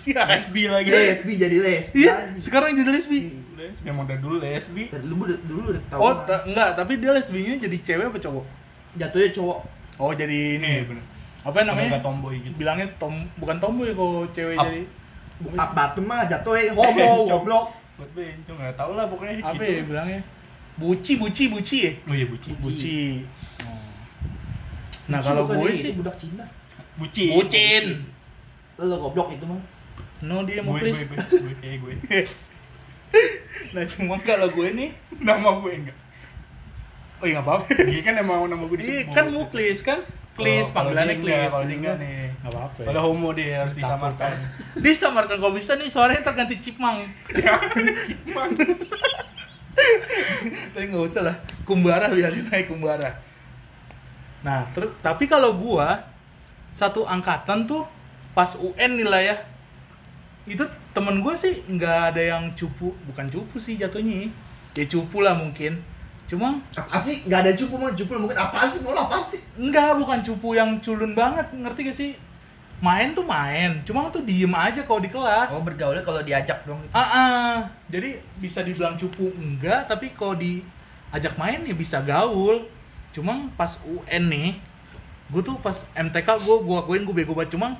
Iya, Lesbi lagi. Lesbi jadi lesbi Iya, sekarang jadi lesbi. Lesbi emang dari dulu lesbi. Dari dulu dulu udah Oh, enggak, tapi dia lesbinya jadi cewek apa cowok? Jatuhnya cowok Oh, jadi ini. Iya, bener. Apa namanya? Agak tomboy gitu. Bilangnya tom bukan tomboy kok cewek jadi Bukan batu mah jatuhnya homo, goblok Buat bencong nggak tahu lah pokoknya apa gitu. ya bilangnya? Buci, buci, buci ya? Oh iya buci. Buci. Oh. Nah, Buci kalau gue sih budak Cina Buci. bucin. Lo goblok itu mah No, dia mau Gue, gue, please. gue, gue, kayak gue. Nah, cuma kalau gue nih, Nama gue enggak. oh iya nggak apa-apa. Iya kan emang nama gue Iya, disebut. kan muklis kan? Klis, Oh, panggilannya dia enggak, klis. Kalau dia enggak nih. Nggak apa-apa. Kalau homo dia harus disamarkan. Disamarkan kalau bisa nih suaranya terganti cipmang. Cipang. Tapi nggak usah lah. Kumbara biarin naik kumbara. Nah, ter- tapi kalau gua satu angkatan tuh pas UN nih lah ya. Itu temen gua sih nggak ada yang cupu, bukan cupu sih jatuhnya. Ya cupu lah mungkin. Cuma Apaan sih? Gak ada cupu mah, cupu mungkin apaan sih? Mau apaan sih? enggak bukan cupu yang culun banget, ngerti gak sih? Main tuh main, cuma tuh diem aja kalau di kelas. Oh bergaulnya kalau diajak dong Ah, ah. jadi bisa dibilang cupu enggak, tapi kalau diajak main ya bisa gaul. Cuma pas UN nih, gue tuh pas MTK gue gue akuin gue bego banget cuma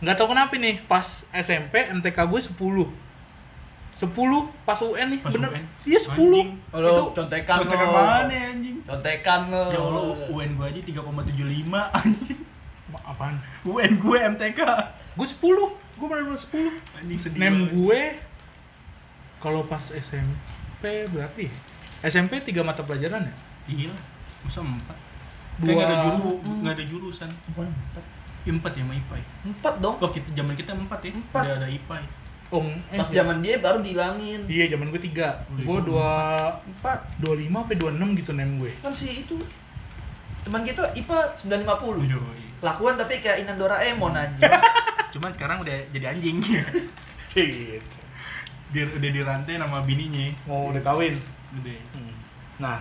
nggak tahu kenapa nih pas SMP MTK gue 10 10 pas UN nih Pas bener UN? iya 10 Anjing. Kalau itu contekan Contekan lo. mana anjing? Contekan lo Ya Allah, UN gue aja 3,75 anjing. Apaan UN gue MTK. gue 10 gue bener-bener 10 Anjing sedih. nem gue kalau pas SMP berarti SMP tiga mata pelajaran ya Iya. Masa 4? Dua- Kayak nggak ada juru, Hmm. nggak ada jurusan. Bukan empat. Ya, Empat ya sama IPA. ya? Empat dong Oh, kita zaman kita empat ya. Empat. Udah ada IPA. ya. oh eh, Pas zaman dia baru dihilangin iya zaman gue tiga Oh, gue iya. dua Empat dua lima sampai dua enam gitu nem gue Kan si itu Teman kita IPA 950 Yoi. Lakuan tapi kayak Inan Doraemon anjing Cuman sekarang udah jadi anjing. gitu Dia udah dirantai nama bininya. mau udah kawin Udah. Hmm. nah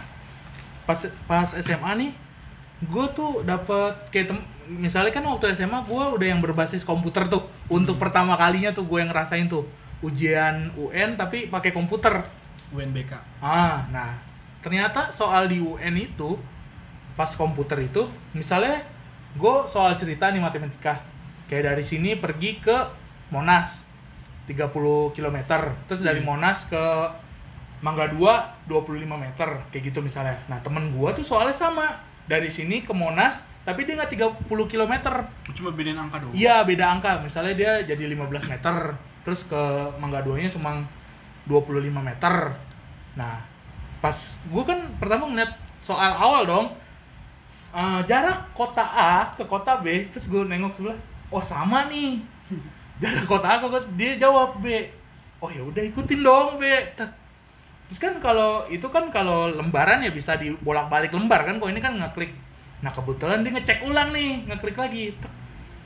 pas pas SMA nih gue tuh dapet kayak tem- misalnya kan waktu SMA gue udah yang berbasis komputer tuh untuk pertama kalinya tuh gue yang ngerasain tuh ujian UN tapi pakai komputer UNBK. ah nah ternyata soal di UN itu pas komputer itu misalnya gue soal cerita nih matematika. Kayak dari sini pergi ke Monas 30 km terus dari Hmm. Monas ke Mangga 2 25 meter kayak gitu misalnya. Nah temen gue tuh soalnya sama. Dari sini ke Monas tapi dia nggak 30 km Cuma bedain angka doang. Iya beda angka, misalnya dia jadi 15 meter, terus ke Mangga 2 nya cuma 25 meter. Nah, pas gue kan pertama ngeliat soal awal dong Eh, jarak kota A ke kota B terus gue nengok sebelah oh sama nih. Jarak kota A ke kota dia jawab B. Oh ya udah ikutin dong B. Terus kan kalau itu kan kalau lembaran ya bisa dibolak balik lembar kan kalau ini kan ngeklik. Nah kebetulan dia ngecek ulang nih ngeklik lagi Tek.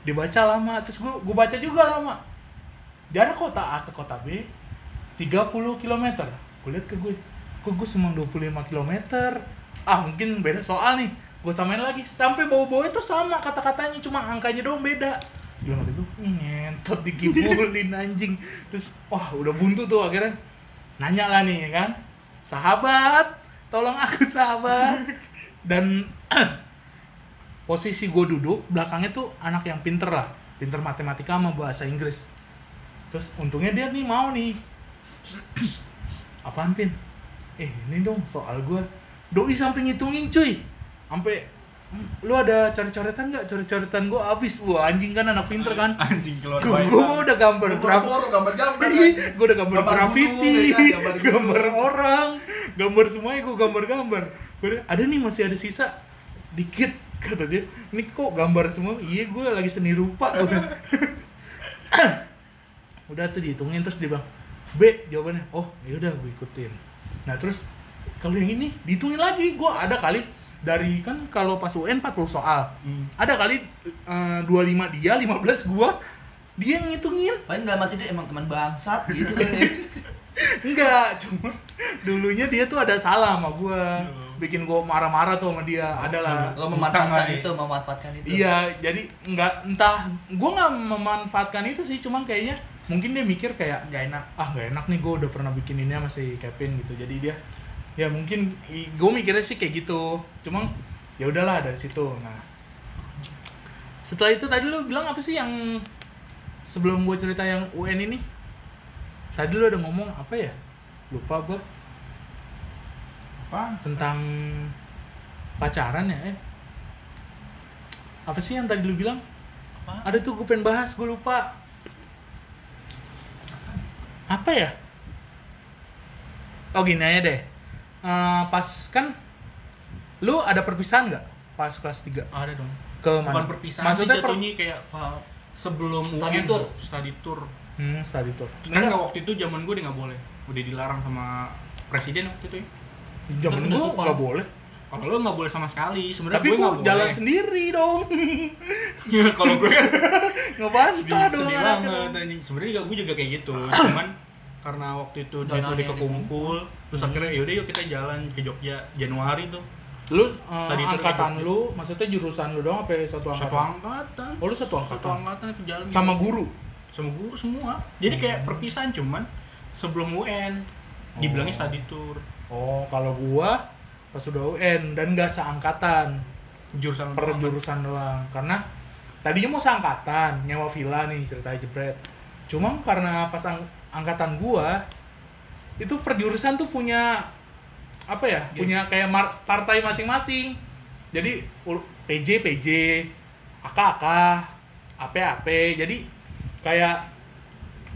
dibaca lama terus gue gue baca juga lama. Jarak kota A ke kota B 30 km gue lihat ke gue kok gue cuma 25 km ah mungkin beda soal nih gue samain lagi. Sampai bau-bau itu sama kata-katanya. Cuma angkanya doang beda. Bilang gue ngentot dikibulin anjing. Terus wah udah buntu tuh akhirnya. Nanya lah nih ya kan? Sahabat tolong aku sahabat. Dan posisi gue duduk belakangnya tuh anak yang pinter lah. Pinter matematika sama bahasa Inggris. Terus untungnya dia nih mau nih. Apaan pin eh ini dong soal gue doi sampai ngitungin cuy sampai "Hmm, lu ada coret-coretan nggak? Coret-coretan gue abis wah anjing kan anak pinter kan? Anjing keluar gue banyak. udah gambar graf Boro-boro gambar-gambar gue udah gambar, Gambar graffiti gunung, ya kan, gambar gambar orang gambar semuanya gue gambar-gambar. Gua udah, ada nih masih ada sisa. Dikit kata dia. Ini kok gambar semua? Iya gue lagi seni rupa. Udah tuh dihitungin terus dia bilang B jawabannya oh ya udah gue ikutin. Nah terus kalau yang ini dihitungin lagi. Gue ada kali dari kan kalau pas UN 40 soal. Hmm. ada kali eh, 25 dia 15 gua dia yang ngitungin. Paling nggak mati dia emang teman bangsat gitu kan ya enggak cuma dulunya dia tuh ada salah sama gua. Bikin gua marah-marah tuh sama dia adalah lo memanfaatkan itu memanfaatkan itu. Iya jadi enggak entah gua nggak memanfaatkan itu sih cuman kayaknya mungkin dia mikir kayak nggak enak. Ah nggak enak nih gue udah pernah bikin ini sama si Kevin gitu. Jadi dia ya mungkin gue mikirnya sih kayak gitu. Cuma ya udahlah dari situ. Nah setelah itu tadi lu bilang apa sih yang sebelum gue cerita yang UN ini? Tadi lu ada ngomong apa ya? Lupa gue Apa? tentang pacaran ya eh? Apa sih yang tadi lu bilang? Apa? ada tuh gue pengen bahas gue lupa. Apa ya? Oh gini aja deh Eh, pas kan lu ada perpisahan nggak pas kelas 3 Ada dong. ke mana Bukan perpisahan maksudnya sih per- jatuhnya kayak sebelum Study UN, tour. Study tour. hmm study tour Kan nggak waktu itu zaman gue nggak boleh. Udah dilarang sama presiden waktu itu ya. zaman penutupan. nggak boleh Kalau lo nggak boleh sama sekali. Sebenarnya tapi gue gua nggak jalan boleh. sendiri dong Ya, kalau gue kan nggak sedih, basta dong sedih banget. Sebenarnya gue juga kayak gitu. Cuman karena waktu itu duit Dananya udah kekumpul, terus Hmm. akhirnya yaudah yuk kita jalan ke Jogja Januari tuh. lu eh, tour angkatan lu maksudnya jurusan lu doang apa satu angkatan Satu angkatan. oh lu satu Satu angkatan angkatan ke jalan sama guru sama guru semua. Jadi kayak perpisahan cuman sebelum UN dibilangnya Oh. study tour oh kalau gua pas sudah UN dan nggak seangkatan jurusan per doang. jurusan doang karena tadinya mau seangkatan nyewa villa nih ceritanya jebret cuma karena pas angkatan gua itu per jurusan tuh punya apa ya Iya. punya kayak mar- partai masing-masing. Jadi PJ PJ AK AK AP AP jadi kayak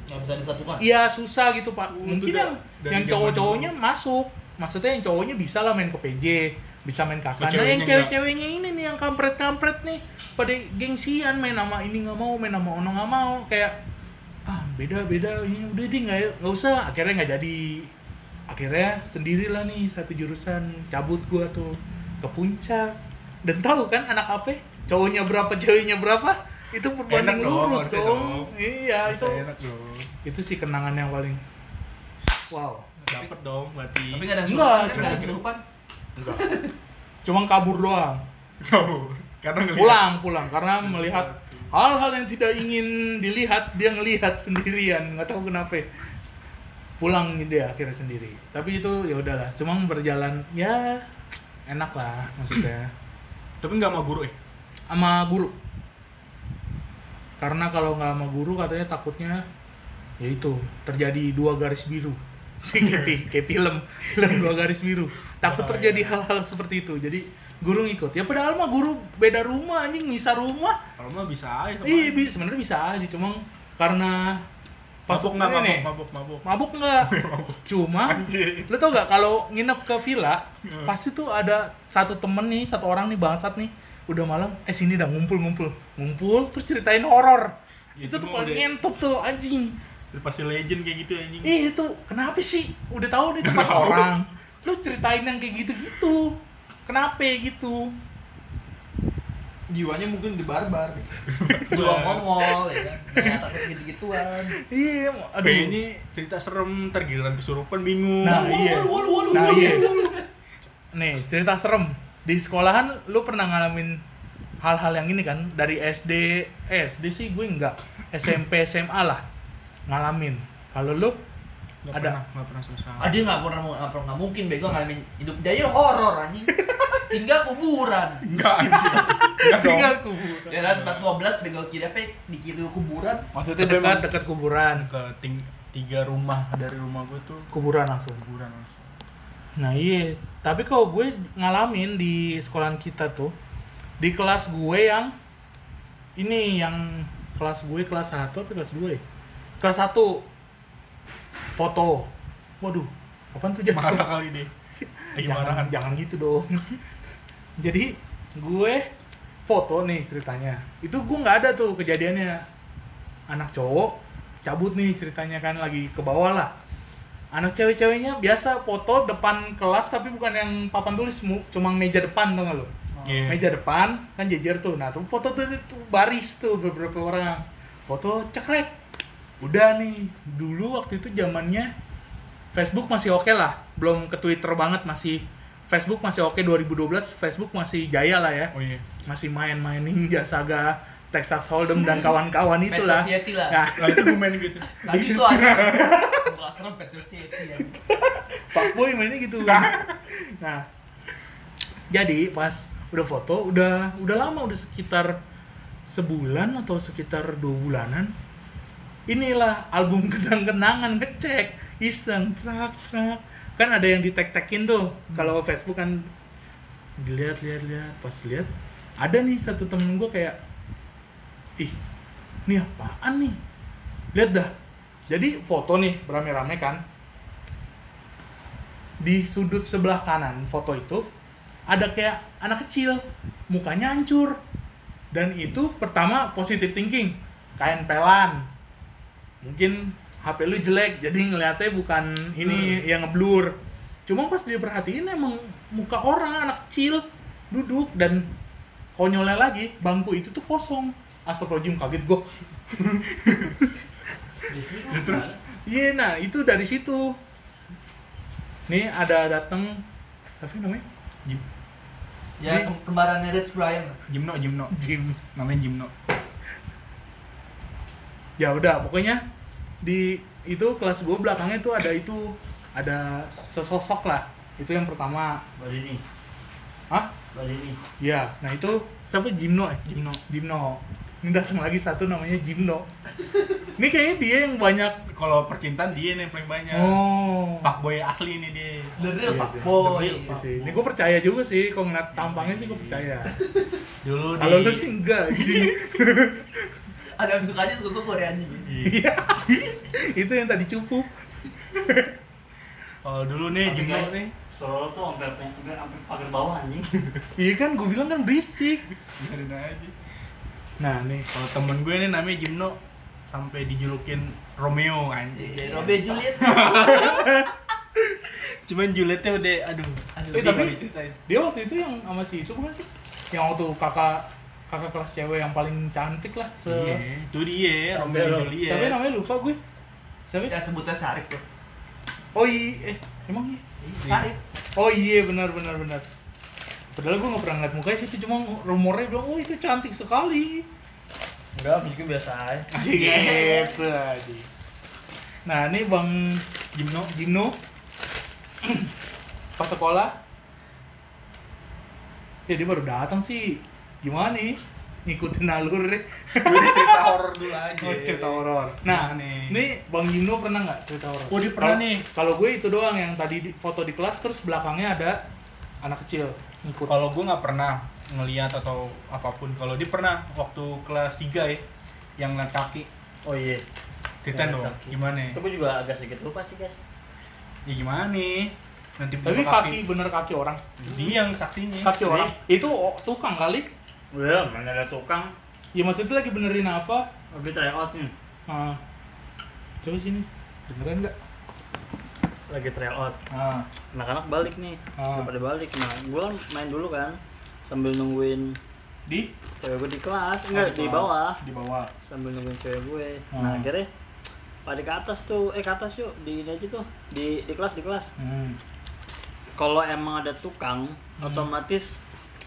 nggak bisa disatukan? Iya susah gitu pak. Mungkin yang yang cowok-cowoknya masuk. Maksudnya yang cowoknya bisa lah main ke PJ bisa main kakak nah Nah, yang cewek-ceweknya ini nih yang kampret-kampret nih pada gengsian main sama ini nggak mau main sama ono nggak mau. Kayak beda beda. Ini udah deh nggak nggak usah. Akhirnya nggak jadi. Akhirnya sendirilah nih satu jurusan. Cabut gua tuh ke puncak. Dan tahu kan anak apa cowoknya berapa ceweknya berapa? Itu berbanding Enak lurus dong. dong. iya Bisa itu. enak dong. Itu sih kenangan yang paling wow. Dapet dong berarti. Tapi nggak ada Enggak, kan cuma- enggak. Cuma kabur doang. Oh, karena ngeliat pulang pulang. Karena melihat hal-hal yang tidak ingin dilihat dia ngelihat sendirian. Nggak tahu kenapa pulang dia akhirnya sendiri. Tapi itu ya udahlah cuma berjalan ya enak lah maksudnya. Tapi nggak sama guru eh sama guru. Karena kalau nggak sama guru katanya takutnya ya itu terjadi dua garis biru. Kayak, fi- kayak film film dua garis biru. Takut terjadi hal-hal seperti itu. Jadi guru ngikut. Ya padahal mah guru beda rumah anjing misah rumah. Kalau mah bisa aja iya aja. bi- sebenarnya bisa aja cuma karena Pas mabuk nggak mabuk, mabuk mabuk? Mabuk nggak? Cuma anjir lu tau gak kalau nginep ke villa pasti tuh ada satu temen nih satu orang nih bangsat nih udah malam eh sini dah ngumpul ngumpul. Ngumpul terus ceritain horor. Ya, itu tuh paling ngentot tuh anjing. Udah pasti legend kayak gitu anjing. Ih itu kenapa sih? Udah tahu nih tempat orang. Lu ceritain yang kayak gitu gitu kenapa gitu. Jiwanya mungkin di barbar. Jiwa ngomol ya kan? Nggak takut gitu gituan iya aduh. Kayaknya cerita serem ntar giliran kesurupan bingung. Nah iya. Walu, walu, walu, nah walu, iya. Nih cerita serem. Di sekolahan lu pernah ngalamin hal-hal yang ini kan? Dari SD eh, SD sih gue enggak. SMP SMA lah. Ngalamin. Kalau lu? Nggak ada. pernah nggak pernah selesai. Ah dia nggak pernah nggak pernah nggak mungkin bego ngalamin hidup. Dia ya horor anjing tinggal kuburan. Enggak enggak tinggal kuburan. Ya kan pas 12 bego kiri apa di kiri kuburan. Maksudnya Tapi dekat dekat kuburan. Ke ting- tiga rumah dari rumah gue tuh kuburan langsung. kuburan langsung. Nah iya. Tapi kalau gue ngalamin di sekolahan kita tuh di kelas gue yang ini yang kelas gue kelas 1 atau kelas 2 ya? kelas 1 foto. Waduh apaan tuh jatuh? Marah kali deh lagi jangan, marahan. jangan gitu dong jadi gue foto nih ceritanya. Itu gue nggak ada tuh kejadiannya. Anak cowok cabut nih ceritanya kan lagi ke bawah lah. Anak cewek-ceweknya biasa foto depan kelas tapi bukan yang papan tulis cuma meja depan dong lo Iya. meja depan kan jejer tuh. Nah tuh foto tuh, tuh baris tuh beberapa orang. Foto cekrek. Udah nih dulu waktu itu zamannya Facebook masih oke lah. Belum ke Twitter banget masih Facebook masih oke 2012 Facebook masih jaya lah ya. Oh iya. Masih main-main Ninja Saga Texas Hold'em dan kawan-kawan itulah. Lah. nah, nah itu gue main gitu. Lagi tuh ada. Enggak serem Petro City ya. Pak Boy mainnya gitu. Nah. Jadi pas udah foto udah udah lama udah sekitar sebulan atau sekitar dua bulanan inilah album kenang-kenangan ngecek. Iseng trak trak kan ada yang di tag tagin tuh kalau Facebook kan dilihat lihat lihat. Pas lihat ada nih satu temen gue kayak ih ini apaan nih? Lihat dah. Jadi foto nih berame-rame kan. Di sudut sebelah kanan foto itu ada kayak anak kecil. Mukanya hancur. Dan itu pertama positive thinking. Kain pelan. Mungkin HP lu jelek jadi ngeliatnya bukan ini yang ngeblur. Cuma pas dia perhatiin emang muka orang anak kecil duduk dan konyolnya lagi bangku itu tuh kosong. Astagfirullahaladzim kaget gue Ya, terus Iya, nah itu dari situ. Nih ada dateng siapa namanya? Jim. Ya kem- kembarannya Rich Brian. Jimno Jimno. Jim. namanya Jimno. Ya udah, pokoknya di itu kelas gue belakangnya tuh ada itu ada sesosok lah. Itu yang pertama. Badini, Hah? Badini. Ya, nah itu siapa Jimno eh? Jimno Jimno. Ini datang lagi satu namanya Jimno. Ini kayaknya dia yang banyak. kalau percintaan dia nih yang paling banyak Oh. Pak boy asli ini dia The real Pak. Boy. Iya sih. Ini gue percaya juga sih, kalau ngeliat tampangnya sih gue percaya. dulu Kalau lu sih enggak, Ada yang sukanya suka-suka deh anjing. Iya. itu yang tadi cupu. kalau dulu nih guys, nih Solo tuh sampai sampai sampai pagar bawah anjing. Iya kan, gue bilang kan berisik. biarin aja Nah nih, kalau temen gue nih namanya Jimno sampai dijulukin Romeo anjing Iya, Robert Juliet. cuman Julietnya udah aduh Aduh, Eh, tapi- dia waktu itu yang sama si itu bukan sih? Yang waktu kakak kakak kelas cewek yang paling cantik lah se iya itu dia Romeo Siapa? Juliet Siapa namanya lupa gue. Siapa? Ya sebutnya Sarip tuh. Oh iya, eh emang iya. Sarip. Oh iya benar benar benar. Padahal gue gak pernah ngeliat mukanya sih, itu cuma rumornya bilang, oh itu cantik sekali. Enggak, fisiknya biasa aja. Gitu aja. Nah ini bang Jimno Gino pas sekolah ya dia baru datang sih gimana nih ngikutin alur deh gue cerita horor dulu aja oh, cerita horor nah nih. nih bang Gino pernah nggak cerita horor Oh, dia pernah Kalau- nih. kalau gue itu doang yang tadi di, foto di kelas terus belakangnya ada anak kecil ngikut kalau gue nggak pernah ngeliat atau apa pun kalau dia pernah waktu kelas 3 ya yang ngeliat kaki Oh iya. Jalan dong, kaki. gimana? Itu gue juga agak sedikit lupa sih guys. Ya gimana nih? Nanti Tapi buka kaki bener kaki orang. Dia yang saksinya. Kaki orang. Itu oh, tukang kali. Udah, mana ada tukang. Ya maksudnya lagi benerin apa? Lagi try out nih. Ah. Coba sini. Beneran nggak? Lagi try out. Ah. Anak-anak balik nih. Ah. Pada balik. Nah, gue kan main dulu kan. Sambil nungguin Di cewek gue di kelas. Oh, Enggak, di kelas. bawah. Di bawah. Sambil nungguin cewek gue. Hmm. Nah, akhirnya pada ke atas tuh. Eh, ke atas yuk. Di ini aja tuh. Di, di kelas, di kelas. Hmm. Kalau emang ada tukang, Hmm. otomatis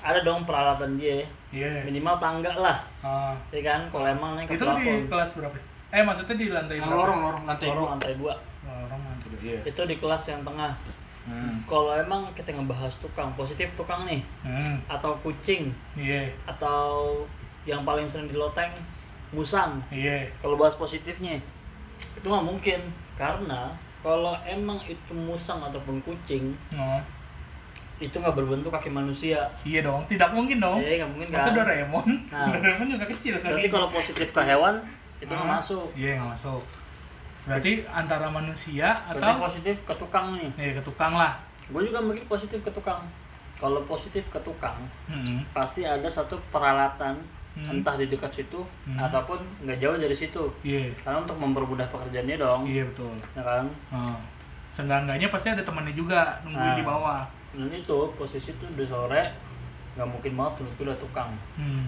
ada dong peralatan dia. Iya. Minimal tangga lah. Ah. Ya kan, kalau emang naik ke Itu di kelas berapa? Eh maksudnya di lantai berapa? lorong, lorong lantai Lorong dua. lantai dua. Lorong lantai dua. Iya. Itu di kelas yang tengah. Hmm. Kalau emang kita ngebahas tukang, positif tukang nih, Hmm. atau kucing, Iya. atau yang paling sering di loteng, musang. Iya. Kalau bahas positifnya, itu nggak mungkin. Karena kalau emang itu musang ataupun kucing, Oh. Itu nggak berbentuk kaki manusia. Iya dong, tidak mungkin dong. Eh, nggak mungkin Masa kan? Doraemon? Nah. Doraemon juga kecil kan. Berarti kalau positif ke hewan, itu nggak Ah, masuk. Iya, nggak masuk. Berarti antara manusia Berarti atau positif ke tukang nih. ya ke tukang lah. Gue juga mikir positif ke tukang. Kalau positif ke tukang, Hmm. pasti ada satu peralatan Hmm. entah di dekat situ Hmm. ataupun nggak jauh dari situ. Iya. Karena untuk mempermudah pekerjaannya dong, Iya betul. ya kan? Oh. Seenggak-enggaknya pasti ada temannya juga nungguin Nah. di bawah. Dan itu posisi tuh udah sore, nggak mungkin banget tuh udah tukang. Hmm.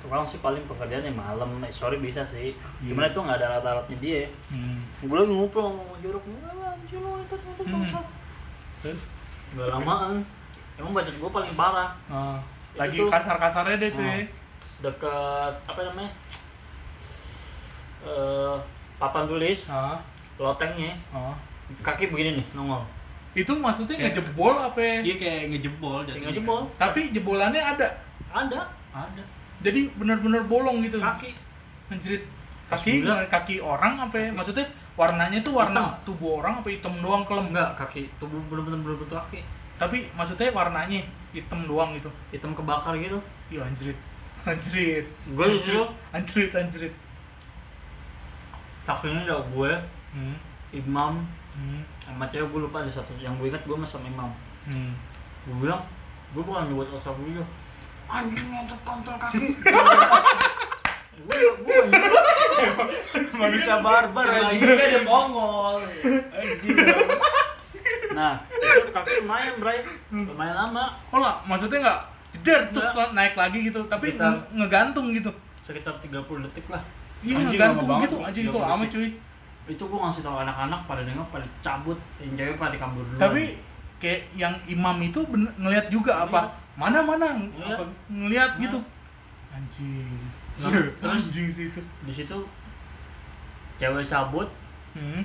Tukang sih paling pekerjaannya malam, eh, sore bisa sih. Iya. Cuman itu nggak ada alat-alatnya dia. Hmm. Gue lagi ngobrol ngomong jorok, "Wah, anjir lo itu itu Hmm. bangsat." Terus Gak lamaan. Emang budget gue paling parah. Itu lagi kasar-kasarnya deh tuh. Oh. ya. Deket apa namanya? Eh, papan tulis, Ah, lotengnya, oh. kaki begini nih nongol. Itu maksudnya Kayak- ngejebol apa? ya? Dia kayak ngejebol Tinggal jatuhnya. jebol. Tapi jebolannya ada. Ada Ada. Jadi bener-bener bolong gitu. kaki. Pas Kaki kaki orang apa ya? Maksudnya warnanya tuh warna Hitam. tubuh orang apa hitam doang kelem? Enggak, kaki tubuh bener-bener berbentuk kaki. Tapi maksudnya warnanya hitam doang gitu. Hitam kebakar gitu. Iya anjrit. Anjrit. Gue justru Anjrit anjrit. saksinya udah gue, Hmm. Imam, Hmm. sama cewek gue lupa ada satu. Yang gue ingat gue sama Imam. Hmm. Gue bilang, gue bukan nyebut asal video. Anjing ngentot kontol kaki. gue gue manusia barbar Lagi anjing. juga ada Mongol. Nah, itu kaki lumayan, Bray. Lumayan lama. Oh lah, maksudnya nggak jeder terus naik lagi gitu, tapi Sekitar- nge- ngegantung gitu. Sekitar 30 detik lah. Iya Anjing, ngegantung gitu, anjing itu 30 lama cuy. Itu gue ngasih tau anak-anak pada nengok pada cabut, yang cewek pada kabur dulu. Tapi kayak yang imam itu bener, ngelihat juga apa? Mana mana Ngeliat. apa ngelihat Nah. gitu. Anjing. Nah, terus anjing sih itu. di situ cewek cabut, Hmm.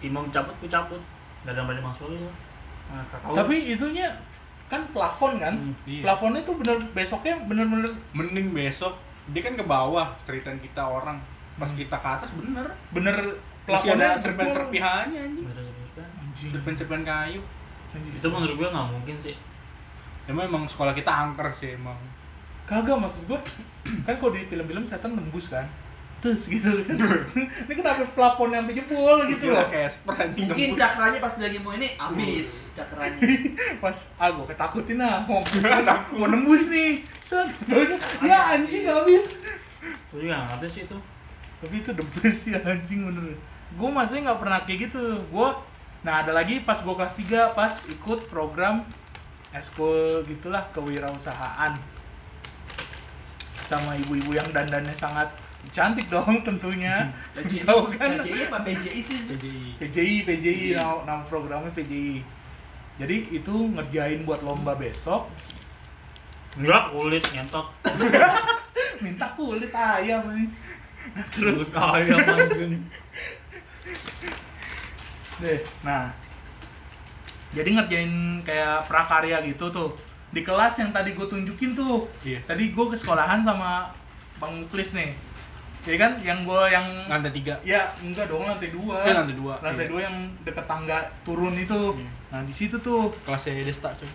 imam cabut, gue cabut. Gak ada yang masuk lagi. Nah, kakak Tapi itunya kan plafon kan? Hmm, iya. Plafonnya tuh bener besoknya bener-bener Mending besok dia kan ke bawah ceritain kita orang. Pas Hmm. kita ke atas bener. bener ada jebol. serpihan-serpihannya anjing. Serpihan-serpihan kayu. Anjing. Itu menurut gue gak mungkin sih. Emang emang sekolah kita angker sih emang. Kagak maksud gua kan kalau di film-film setan nembus kan. Terus gitu kan. Ini kenapa plafon yang jebol gitu loh. kayak anjing Mungkin cakranya pas lagi mau ini habis cakranya. Pas ah gua ketakutin ah mau mau nembus nih. Set. Ya anjing habis. Gue juga ngerti sih itu. Tapi itu the best ya anjing bener. Gue masih nggak pernah kayak gitu. Gue nah ada lagi pas gue kelas 3 pas ikut program eskul gitulah kewirausahaan sama ibu-ibu yang dandannya sangat cantik dong tentunya. PJI, Tahu kan? PJI apa PJI sih? PJI. PJI, PJI, nama, nama programnya PJI. Jadi itu ngerjain buat lomba besok, Enggak, kulit ngentot. minta kulit ayam nih. Terus anjing. deh, nah jadi ngerjain kayak prakarya gitu tuh di kelas yang tadi gue tunjukin tuh. Iya. Tadi gue ke sekolahan sama Bang Muklis nih. Jadi kan yang gue yang Lantai tiga. ya enggak dong lantai dua. Eh, lantai dua, Lantai iya. dua yang deket tangga turun itu. Iya. Nah di situ tuh Kelasnya Desta cuy.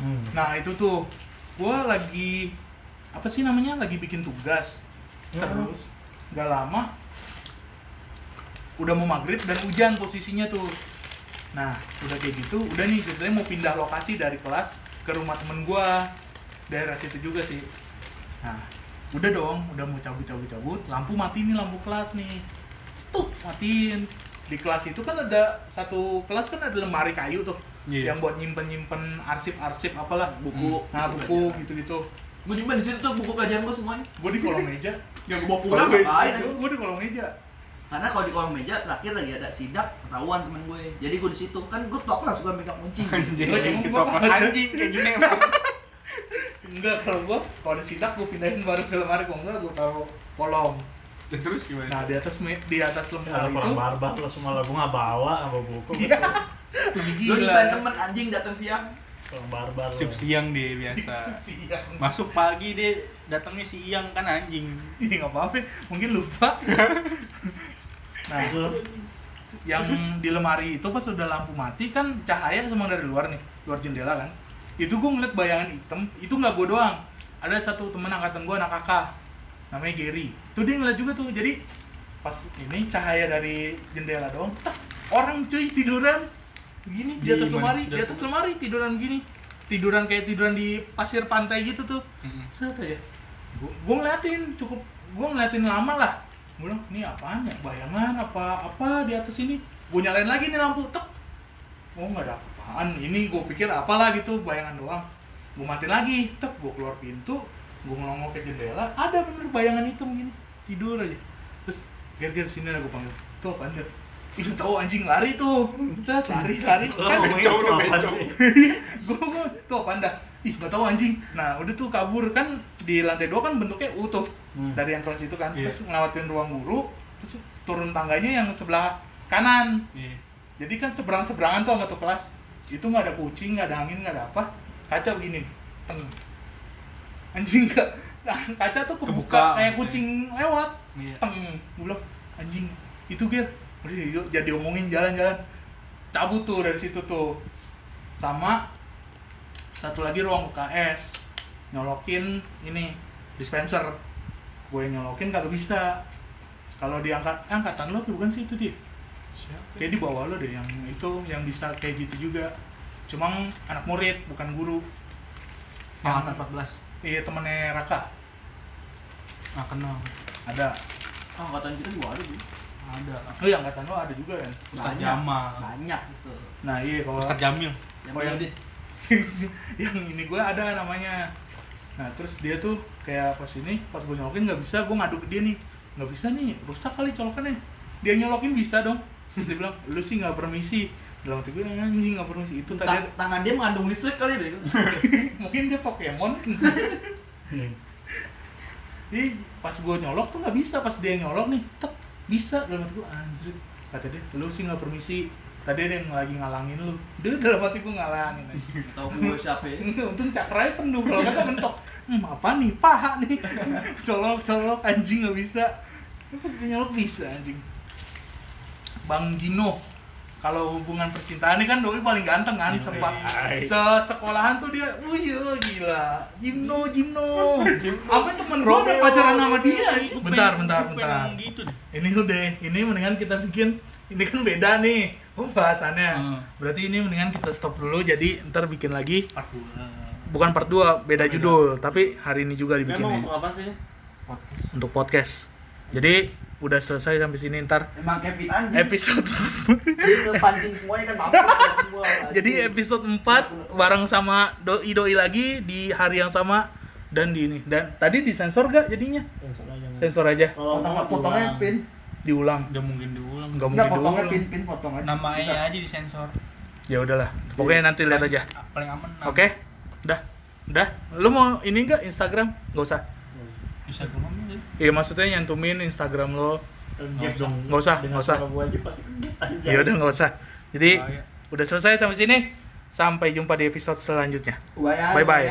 Hmm. Nah itu tuh, gua lagi apa sih namanya lagi bikin tugas, Ya. terus nggak lama udah mau maghrib dan hujan posisinya tuh. Nah udah kayak gitu udah nih ceritanya mau pindah lokasi dari kelas ke rumah temen gua. Daerah situ juga sih. Nah udah dong udah mau cabut cabut cabut lampu mati nih lampu kelas nih. Tuh matiin. Di kelas itu kan ada satu kelas kan ada lemari kayu tuh Iya. yang buat nyimpen nyimpen arsip arsip apalah Buku. nah buku gitu gitu Gue nyimpan di situ tuh buku pelajaran gue semuanya. gue di kolong meja Ya gue bawa pulang ngapain? gue di kolong meja Karena kalau di kolong meja terakhir lagi ada sidak ketahuan temen gue. Jadi gue di situ kan gue tok lah suka megang kunci. Anjing, ada. anjing kayak gini enggak kalau gue kalau ada sidak gue pindahin baru ke lemari kalau enggak gue taruh kolong Ya, Terus gimana? nah di atas di atas lemari itu barbar lo semua lo gua nggak bawa sama buku. iya lebih Lu nyusahin temen anjing datang siang. Barbar. Sip siang dia biasa. siang Masuk pagi dia datangnya siang kan anjing. Iya nggak apa-apa, mungkin lupa. nah, yang di lemari itu pas udah lampu mati kan cahaya semua dari luar nih, luar jendela kan. Itu gue ngeliat bayangan hitam, itu nggak gue doang. Ada satu temen angkatan gue anak kakak, namanya Gary. Tuh dia ngeliat juga tuh, jadi pas ini cahaya dari jendela doang, tak, orang cuy tiduran begini di Di atas lemari, di atas lemari tiduran gini, tiduran kayak tiduran di pasir pantai gitu tuh. Mm-mm. Set aja. Gua, gua ngeliatin cukup gua ngeliatin lama lah. Gua bilang, "Ini apaan ya? Bayangan apa apa di atas ini?" Gua nyalain lagi nih lampu, tek. Oh, nggak ada apaan. Ini gua pikir apalah gitu, bayangan doang. Gua matiin lagi, tek. Gua keluar pintu, gua ngelongok ke jendela, ada bener bayangan hitam gini, tidur aja. Terus ger-ger sini lah gua panggil. Tuh apaan dia? Ih, tahu anjing lari tuh. Set, lari, lari. Kan itu udah sih? gue gue tuh apa anda ih gak tahu anjing. Nah udah tuh kabur. Kan di lantai dua kan bentuknya utuh. Hmm. dari yang kelas itu kan. Iya. terus ngelewatin ruang guru terus turun tangganya yang sebelah kanan. Iya. jadi kan seberang seberangan tuh sama tuh kelas. Itu nggak ada kucing nggak ada angin nggak ada apa. Kaca begini teng. Anjing nggak. Nah, kaca tuh kebuka, Kebuka, kayak kucing lewat. Iya. teng. Gue bilang anjing itu ger udah yuk jadi omongin jalan-jalan. Cabut tuh dari situ tuh. Sama satu lagi ruang UKS nyolokin ini dispenser. Gue nyolokin kagak bisa. Kalau diangkat eh, angkatan lo tuh bukan sih itu dia Siapa? kayak di bawah lo deh yang itu yang bisa kayak gitu juga. Cuma anak murid bukan guru. Yang yang 14. iya temennya Raka. Nggak kenal. ada. Ah, angkatan kita juga ada, Bu. Ada. oh iya angkatan lo ada juga kan? Ustaz Jamal. Banyak. Gitu. nah iya kalau Ustaz Jamil. Yang Oh, yang- yang ini gue ada namanya. Nah terus dia tuh kayak pas ini pas gue nyolokin nggak bisa gue ngadu ke dia nih. Nggak bisa nih rusak kali colokannya. Dia nyolokin bisa dong. Terus dia bilang lu sih nggak permisi. Dalam hati gue anjing nggak permisi. Itu tadi Tang- tangan dia mengandung listrik kali deh. mungkin dia Pokemon. Jadi pas gue nyolok tuh nggak bisa pas dia nyolok nih tek bisa dalam hati gue anjir kata dia lu sih nggak permisi. Tadi ada yang lagi ngalangin lu. Dia dalam hati gue ngalangin Tahu gue siapa ya? untung cakrai penuh. Kalau nggak mentok. Hmm, apa nih? Paha nih. Colok colok anjing nggak bisa. Tapi pas dia nyolok bisa anjing. Bang Gino kalau hubungan percintaan ini kan doi paling ganteng kan sempat Hai. se sekolahan tuh dia wih gila. Gino Gino apa temen gue udah pacaran sama dia bentar bentar bentar. gitu deh. ini udah ini mendingan kita bikin ini kan beda nih pembahasannya Hmm. berarti ini mendingan kita stop dulu jadi ntar bikin lagi Part bukan part 2 beda judul tapi hari ini juga dibikinnya. Untuk apa sih? Podcast. untuk podcast. Jadi udah selesai sampai sini ntar Emang Kevin anjing. episode Dia pancing semuanya kan mampus semua. jadi episode 4 bareng sama doi doi lagi di hari yang sama dan di ini dan tadi disensor gak jadinya Sensor aja. nggak. sensor aja Kalau potong potongnya pin. diulang Udah mungkin diulang. nggak Enggak mungkin potongnya diulang pin pin potongnya. Namanya aja disensor. ya udahlah pokoknya nanti lihat aja Paling aman. enam. oke udah udah lu mau ini enggak Instagram nggak usah Deh. iya maksudnya nyantumin Instagram lo Terjep dong. Nggak usah, nggak usah. suara gua aja pasti kegep aja. ya udah nggak usah jadi Bahaya. udah selesai sampai sini sampai jumpa di episode selanjutnya Bye bye.